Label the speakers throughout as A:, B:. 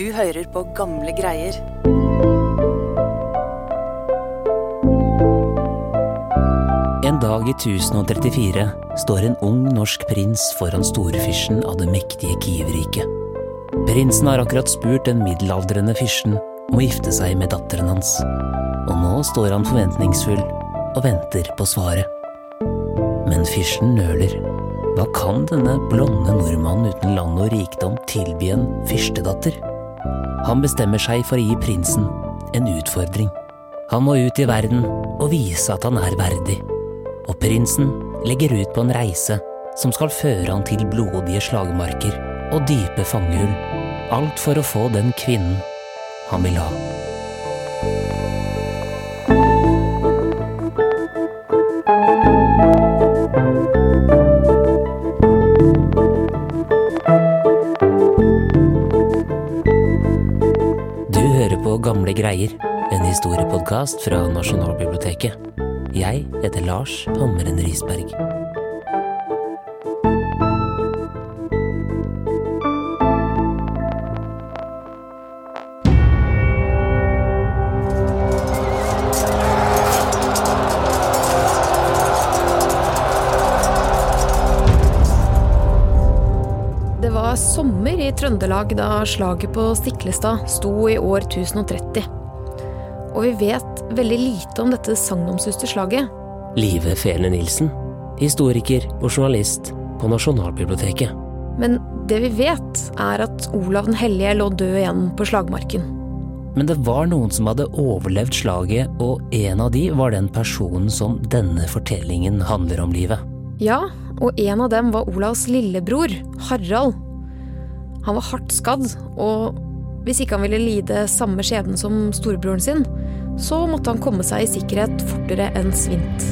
A: Du hører på gamle greier.
B: En dag i 1034 står en ung norsk prins foran storfyrsten av det mektige Kiev-riket. Prinsen har akkurat spurt den middelaldrende fyrsten om å gifte seg med datteren hans, og nå står han forventningsfull og venter på svaret. Men fyrsten nøler. Hva kan denne blonde nordmannen uten land og rikdom tilby en fyrstedatter? Han bestemmer seg for å gi prinsen en utfordring. Han må ut i verden og vise at han er verdig. Og prinsen legger ut på en reise som skal føre han til blodige slagmarker og dype fangehull. Alt for å få den kvinnen han vil ha. Historiepodkast fra Nasjonalbiblioteket. Jeg heter Lars Hammeren Risberg.
C: Det var sommer i Trøndelag da slaget på Stiklestad sto i år 1030. Og vi vet veldig lite om dette sagnomsuste slaget.
B: Live Fele Nilsen, historiker og journalist på Nasjonalbiblioteket.
C: Men det vi vet, er at Olav den hellige lå død igjen på slagmarken.
B: Men det var noen som hadde overlevd slaget, og en av de var den personen som denne fortellingen handler om livet.
C: Ja, og en av dem var Olavs lillebror, Harald. Han var hardt skadd, og hvis ikke han ville lide samme skjebne som storebroren sin, så måtte han komme seg i sikkerhet fortere enn svint.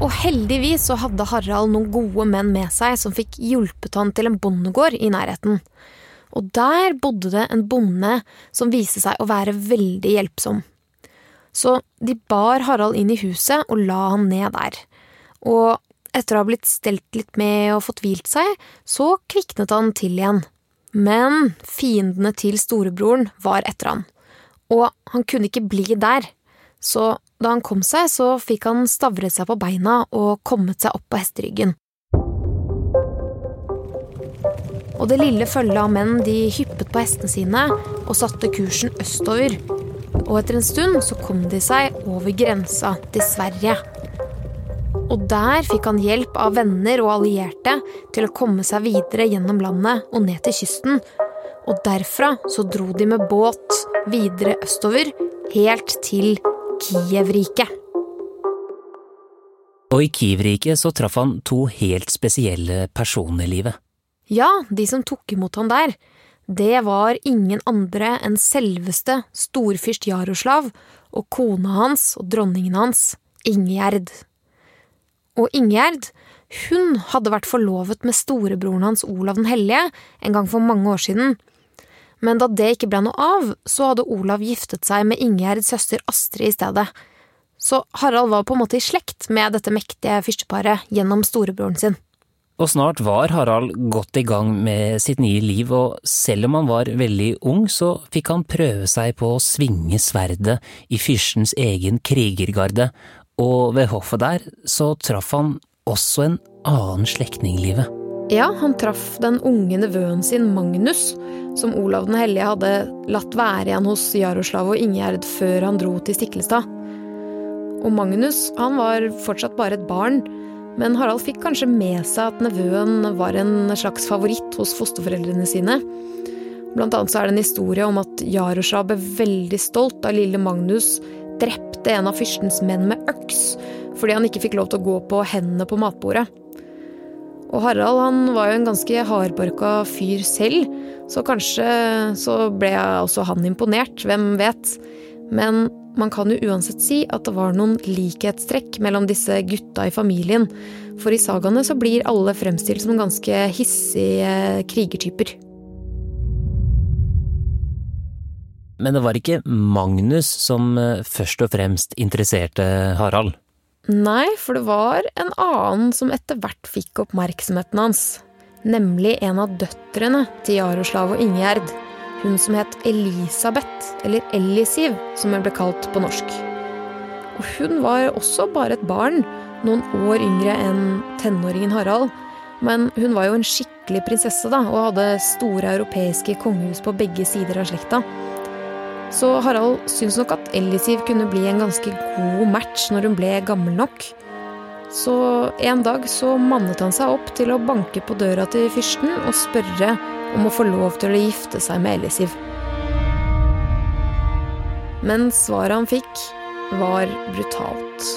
C: Og heldigvis så hadde Harald noen gode menn med seg som fikk hjulpet han til en bondegård i nærheten. Og der bodde det en bonde som viste seg å være veldig hjelpsom. Så de bar Harald inn i huset og la han ned der. Og etter å ha blitt stelt litt med og fått hvilt seg, så kviknet han til igjen. Men fiendene til storebroren var etter han, og han kunne ikke bli der. Så da han kom seg, så fikk han stavret seg på beina og kommet seg opp på hesteryggen. Og det lille følget av menn de hyppet på hestene sine og satte kursen østover. Og etter en stund så kom de seg over grensa til Sverige. Og der fikk han hjelp av venner og allierte til å komme seg videre gjennom landet og ned til kysten. Og derfra så dro de med båt videre østover, helt til Kiev-riket.
B: Og i Kiev-riket så traff han to helt spesielle personer i livet.
C: Ja, de som tok imot han der, det var ingen andre enn selveste storfyrst Jaroslav og kona hans og dronningen hans, Ingjerd. Og Ingjerd, hun hadde vært forlovet med storebroren hans Olav den hellige en gang for mange år siden. Men da det ikke ble noe av, så hadde Olav giftet seg med Ingjerds søster Astrid i stedet. Så Harald var på en måte i slekt med dette mektige fyrsteparet gjennom storebroren sin.
B: Og snart var Harald godt i gang med sitt nye liv, og selv om han var veldig ung, så fikk han prøve seg på å svinge sverdet i fyrstens egen krigergarde, og ved hoffet der så traff han også en annen slektning i livet.
C: Ja, han traff den unge nevøen sin Magnus, som Olav den hellige hadde latt være igjen hos Jaroslav og Ingjerd før han dro til Stiklestad. Og Magnus, han var fortsatt bare et barn, men Harald fikk kanskje med seg at nevøen var en slags favoritt hos fosterforeldrene sine. Blant annet så er det en historie om at Jaroslav ble veldig stolt da lille Magnus drepte en av fyrstens menn med øks, fordi han ikke fikk lov til å gå på hendene på matbordet. Og Harald han var jo en ganske hardbarka fyr selv, så kanskje så ble også han imponert, hvem vet. Men man kan jo uansett si at det var noen likhetstrekk mellom disse gutta i familien, for i sagaene så blir alle fremstilt som ganske hissige krigertyper.
B: Men det var ikke Magnus som eh, først og fremst interesserte Harald.
C: Nei, for det var en annen som etter hvert fikk oppmerksomheten hans. Nemlig en av døtrene til Jaroslav og Ingjerd. Hun som het Elisabeth, eller Ellisiv, som hun ble kalt på norsk. Og hun var også bare et barn, noen år yngre enn tenåringen Harald. Men hun var jo en skikkelig prinsesse da, og hadde store europeiske kongehus på begge sider av slekta. Så Harald syntes nok at Ellisiv kunne bli en ganske god match når hun ble gammel nok. Så en dag så mannet han seg opp til å banke på døra til fyrsten og spørre om å få lov til å gifte seg med Ellisiv. Men svaret han fikk, var brutalt.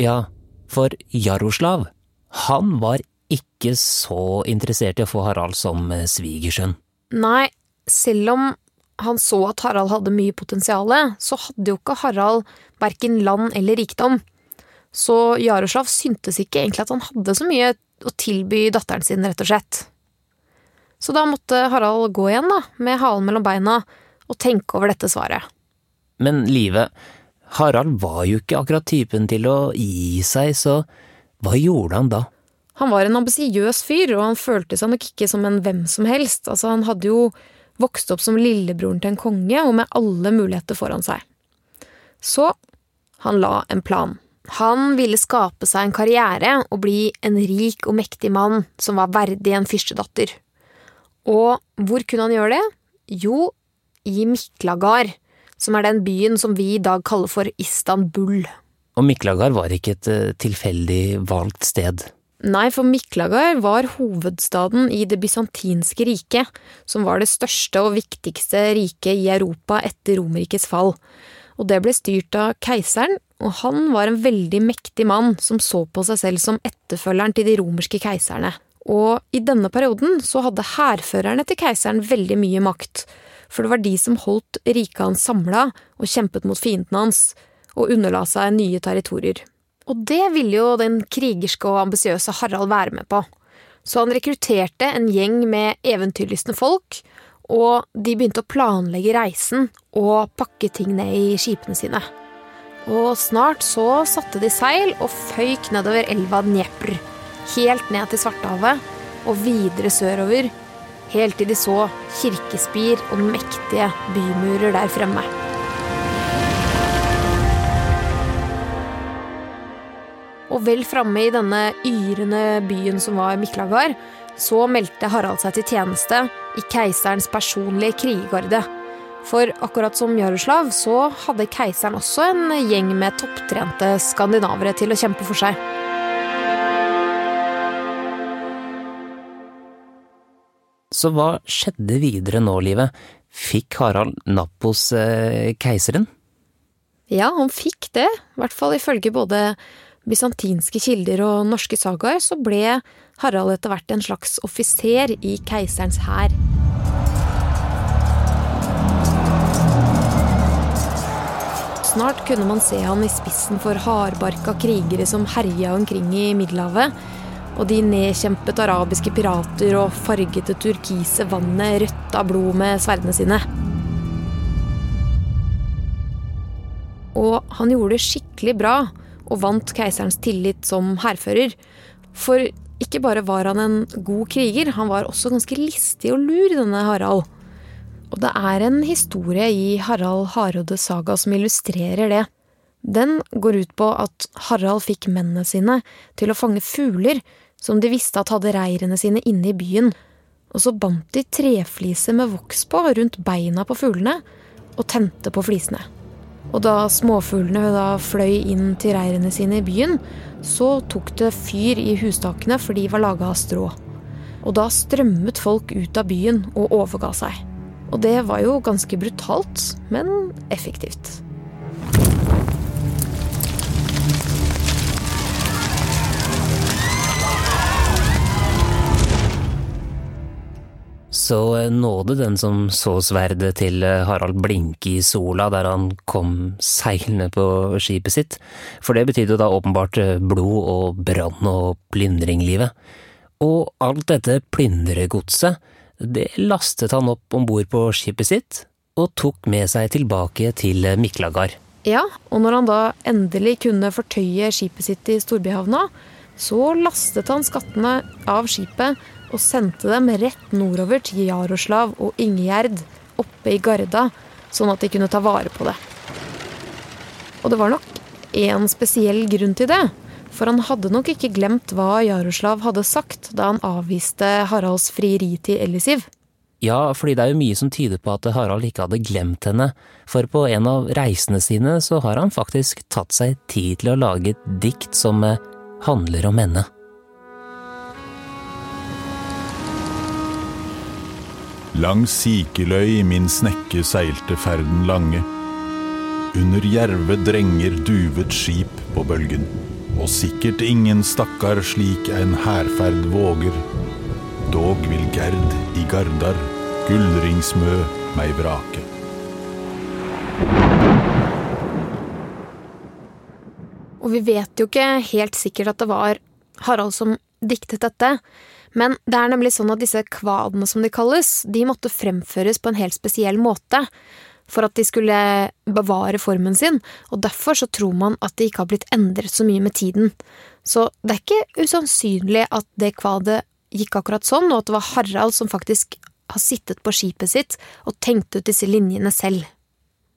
B: Ja, for Jaroslav, han var ikke så interessert i å få Harald som svigersønn.
C: Nei, selv om han så at Harald hadde mye potensial, så hadde jo ikke Harald verken land eller rikdom. Så Jaroslav syntes ikke egentlig at han hadde så mye å tilby datteren sin, rett og slett. Så da måtte Harald gå igjen, da, med halen mellom beina, og tenke over dette svaret.
B: Men Live, Harald var jo ikke akkurat typen til å gi seg, så hva gjorde han da?
C: Han var en ambisiøs fyr, og han følte seg nok ikke som en hvem som helst. Altså, han hadde jo vokst opp som lillebroren til en konge, og med alle muligheter foran seg. Så han la en plan. Han ville skape seg en karriere og bli en rik og mektig mann som var verdig en fyrstedatter. Og hvor kunne han gjøre det? Jo, i Miklagard, som er den byen som vi i dag kaller for Istanbul.
B: Og Miklagard var ikke et eh, tilfeldig valgt sted.
C: Nei, for Miklagard var hovedstaden i det bysantinske riket, som var det største og viktigste riket i Europa etter Romerrikets fall. Og det ble styrt av keiseren, og han var en veldig mektig mann som så på seg selv som etterfølgeren til de romerske keiserne. Og i denne perioden så hadde hærførerne til keiseren veldig mye makt, for det var de som holdt riket hans samla og kjempet mot fiendene hans, og underla seg nye territorier. Og det ville jo den krigerske og ambisiøse Harald være med på. Så han rekrutterte en gjeng med eventyrlystne folk, og de begynte å planlegge reisen og pakke ting ned i skipene sine. Og snart så satte de seil og føyk nedover elva Dnepr, helt ned til Svartehavet og videre sørover, helt til de så kirkespir og mektige bymurer der fremme. Og vel framme i denne yrende byen som var Miklagard, så meldte Harald seg til tjeneste i keiserens personlige krigergarde. For akkurat som Jaroslav, så hadde keiseren også en gjeng med topptrente skandinavere til å kjempe for seg.
B: Så hva skjedde videre nå, Livet? Fikk Harald napp hos eh, keiseren?
C: Ja, han fikk det. I hvert fall ifølge både bysantinske kilder og norske sagaer, så ble Harald etter hvert en slags offiser i keiserens hær. Snart kunne man se han i spissen for hardbarka krigere som herja omkring i Middelhavet, og de nedkjempet arabiske pirater og farget det turkise vannet rødt av blod med sverdene sine. Og han gjorde det skikkelig bra, og vant keiserens tillit som hærfører. For ikke bare var han en god kriger, han var også ganske listig og lur, denne Harald. Og det er en historie i Harald Hardrådes saga som illustrerer det. Den går ut på at Harald fikk mennene sine til å fange fugler som de visste at hadde reirene sine inne i byen, og så bandt de trefliser med voks på rundt beina på fuglene og tente på flisene. Og da småfuglene da fløy inn til reirene sine i byen, så tok det fyr i hustakene, for de var laga av strå. Og da strømmet folk ut av byen og overga seg. Og det var jo ganske brutalt, men effektivt.
B: Så eh, nåde den som så sverdet til eh, Harald blinke i sola der han kom seilende på skipet sitt, for det betydde da åpenbart eh, blod og brann og plyndringlivet. Og alt dette plyndregodset, det lastet han opp om bord på skipet sitt, og tok med seg tilbake til Miklagard.
C: Ja, og når han da endelig kunne fortøye skipet sitt i storbyhavna, Så lastet han skattene av skipet og sendte dem rett nordover til Jaroslav og Ingegjerd oppe i Garda, sånn at de kunne ta vare på det. Og det var nok én spesiell grunn til det. For han hadde nok ikke glemt hva Jaroslav hadde sagt da han avviste Haralds frieri til Elisiv.
B: Ja, fordi det er jo mye som tyder på at Harald ikke hadde glemt henne, for på en av reisene sine så har han faktisk tatt seg tid til å lage et dikt som eh, handler om henne.
D: Langs Sikeløy min snekke seilte ferden lange. Under jerve drenger duvet skip på bølgen. Og sikkert ingen stakkar slik en hærferd våger. Dog vil Gerd i Gardar gullringsmø meg vrake.
C: Og vi vet jo ikke helt sikkert at det var Harald som diktet dette. Men det er nemlig sånn at disse kvadene, som de kalles, de måtte fremføres på en helt spesiell måte for at de skulle bevare formen sin, og derfor så tror man at de ikke har blitt endret så mye med tiden. Så det er ikke usannsynlig at det kvadet gikk akkurat sånn, og at det var Harald som faktisk har sittet på skipet sitt og tenkt ut disse linjene selv.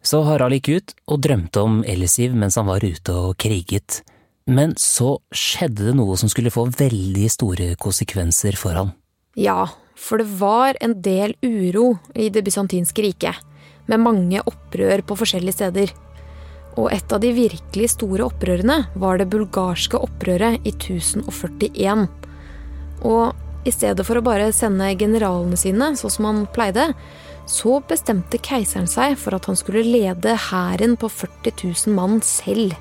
B: Så Harald gikk ut og drømte om Elisiv mens han var ute og kriget. Men så skjedde det noe som skulle få veldig store konsekvenser for han.
C: Ja, for det var en del uro i det bysantinske riket, med mange opprør på forskjellige steder. Og et av de virkelig store opprørene var det bulgarske opprøret i 1041. Og i stedet for å bare sende generalene sine, sånn som han pleide, så bestemte keiseren seg for at han skulle lede hæren på 40 000 mann selv.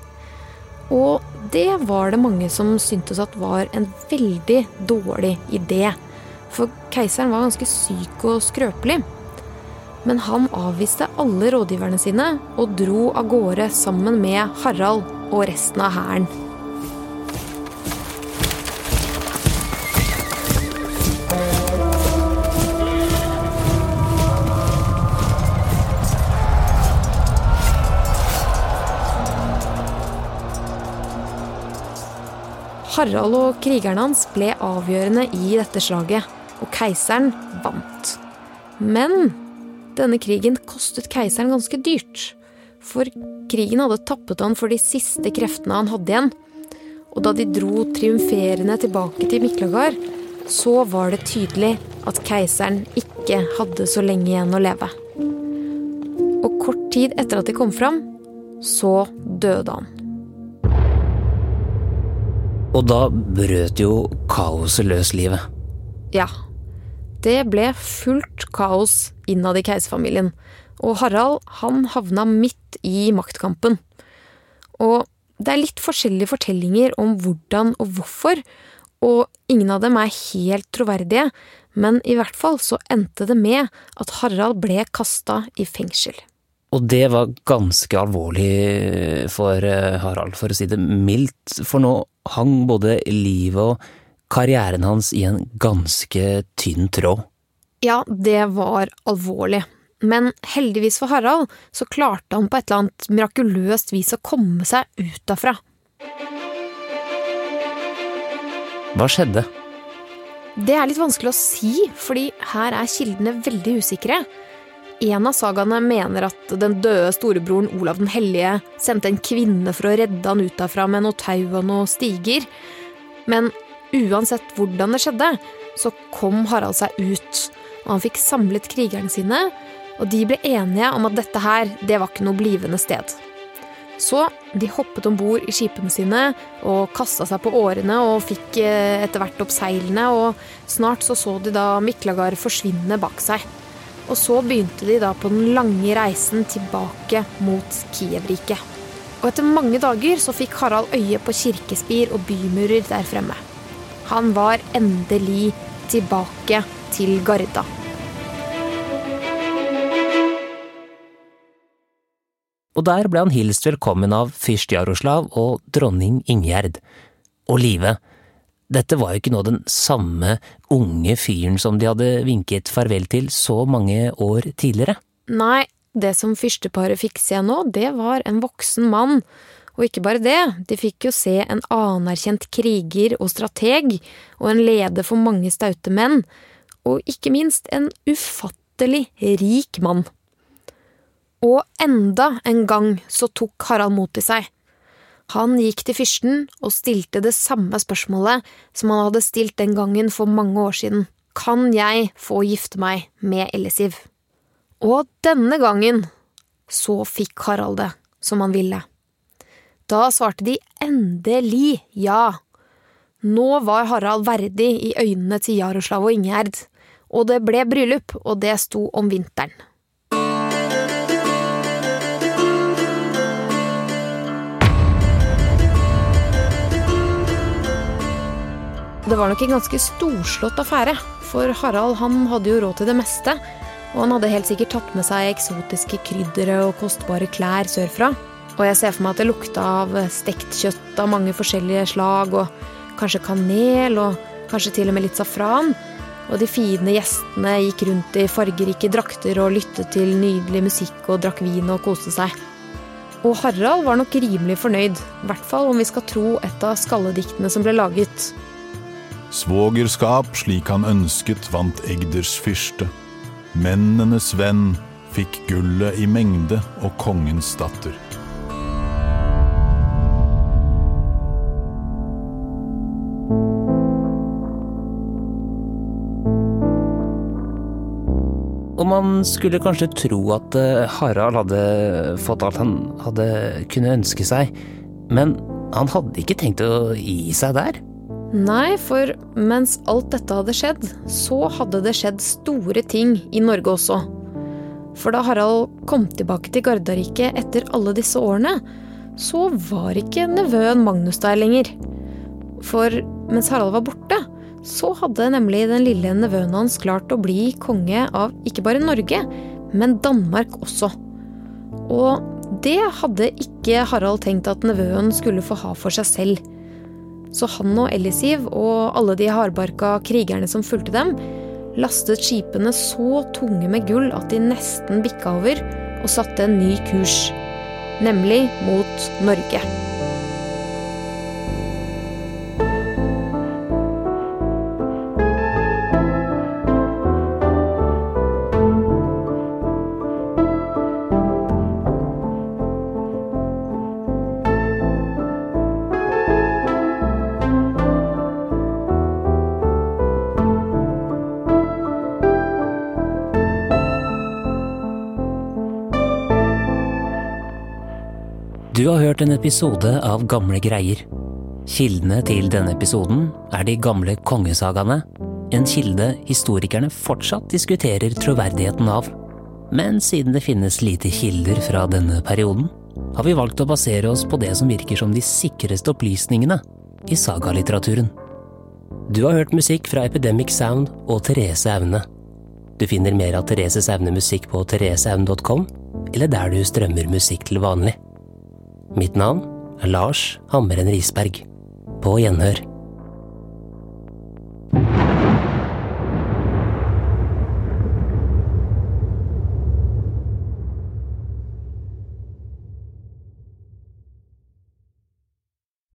C: Og det var det mange som syntes at var en veldig dårlig idé. For keiseren var ganske syk og skrøpelig. Men han avviste alle rådgiverne sine og dro av gårde sammen med Harald og resten av hæren. Harald og krigerne hans ble avgjørende i dette slaget, og keiseren vant. Men denne krigen kostet keiseren ganske dyrt. For krigen hadde tappet han for de siste kreftene han hadde igjen. Og da de dro triumferende tilbake til Miklagard, så var det tydelig at keiseren ikke hadde så lenge igjen å leve. Og kort tid etter at de kom fram, så døde han.
B: Og da brøt jo kaoset løs livet.
C: Ja. Det ble fullt kaos innad i keiserfamilien, og Harald han havna midt i maktkampen. Og det er litt forskjellige fortellinger om hvordan og hvorfor, og ingen av dem er helt troverdige, men i hvert fall så endte det med at Harald ble kasta i fengsel.
B: Og det var ganske alvorlig for eh, Harald, for å si det mildt, for nå hang både livet og karrieren hans i en ganske tynn tråd.
C: Ja, det var alvorlig. Men heldigvis for Harald så klarte han på et eller annet mirakuløst vis å komme seg ut derfra.
B: Hva skjedde?
C: Det er litt vanskelig å si, fordi her er kildene veldig usikre. En av sagaene mener at den døde storebroren Olav den hellige sendte en kvinne for å redde han ut derfra med noe tau og noe stiger. Men uansett hvordan det skjedde, så kom Harald seg ut. Og han fikk samlet krigerne sine, og de ble enige om at dette her, det var ikke noe blivende sted. Så de hoppet om bord i skipene sine og kasta seg på årene og fikk eh, etter hvert opp seilene, og snart så så de da Miklagard forsvinne bak seg. Og så begynte de da på den lange reisen tilbake mot Kiev-riket. Og etter mange dager så fikk Harald øye på kirkespir og bymurer der fremme. Han var endelig tilbake til Garda.
B: Og der ble han hilst velkommen av fyrst Jaroslav og dronning Ingjerd. Og Live, dette var jo ikke nå den samme unge fyren som de hadde vinket farvel til så mange år tidligere.
C: Nei, det som fyrsteparet fikk se nå, det var en voksen mann. Og ikke bare det, de fikk jo se en anerkjent kriger og strateg, og en leder for mange staute menn, og ikke minst en ufattelig rik mann. Og enda en gang så tok Harald mot i seg. Han gikk til fyrsten og stilte det samme spørsmålet som han hadde stilt den gangen for mange år siden. Kan jeg få gifte meg med Ellisiv? Og denne gangen så fikk Harald det som han ville. Da svarte de endelig ja. Nå var Harald verdig i øynene til Jaroslav og Ingjerd, og det ble bryllup, og det sto om vinteren. Det var nok en ganske storslått affære, for Harald han hadde jo råd til det meste, og han hadde helt sikkert tatt med seg eksotiske kryddere og kostbare klær sørfra. Og jeg ser for meg at det lukta av stekt kjøtt av mange forskjellige slag, og kanskje kanel, og kanskje til og med litt safran. Og de fine gjestene gikk rundt i fargerike drakter og lyttet til nydelig musikk og drakk vin og koste seg. Og Harald var nok rimelig fornøyd, i hvert fall om vi skal tro et av skallediktene som ble laget.
D: Svogerskap slik han ønsket vant Egders fyrste. Mennenes venn fikk gullet i mengde og kongens datter.
B: Og man skulle kanskje tro at eh, Harald hadde fått alt han hadde kunne ønske seg, men han hadde ikke tenkt å gi seg der.
C: Nei, for mens alt dette hadde skjedd, så hadde det skjedd store ting i Norge også. For da Harald kom tilbake til Gardarriket etter alle disse årene, så var ikke nevøen Magnus der lenger. For mens Harald var borte, så hadde nemlig den lille nevøen hans klart å bli konge av ikke bare Norge, men Danmark også. Og det hadde ikke Harald tenkt at nevøen skulle få ha for seg selv. Så han og Ellisiv og alle de hardbarka krigerne som fulgte dem, lastet skipene så tunge med gull at de nesten bikka over og satte en ny kurs. Nemlig mot Norge.
B: Du har hørt en episode av Gamle greier. Kildene til denne episoden er de gamle kongesagaene, en kilde historikerne fortsatt diskuterer troverdigheten av. Men siden det finnes lite kilder fra denne perioden, har vi valgt å basere oss på det som virker som de sikreste opplysningene i sagalitteraturen. Du har hørt musikk fra Epidemic Sound og Therese Aune. Du finner mer av Therese Aune på thereseaune.com, eller der du strømmer musikk til vanlig. Mitt navn er Lars Hammeren Risberg. På gjenhør.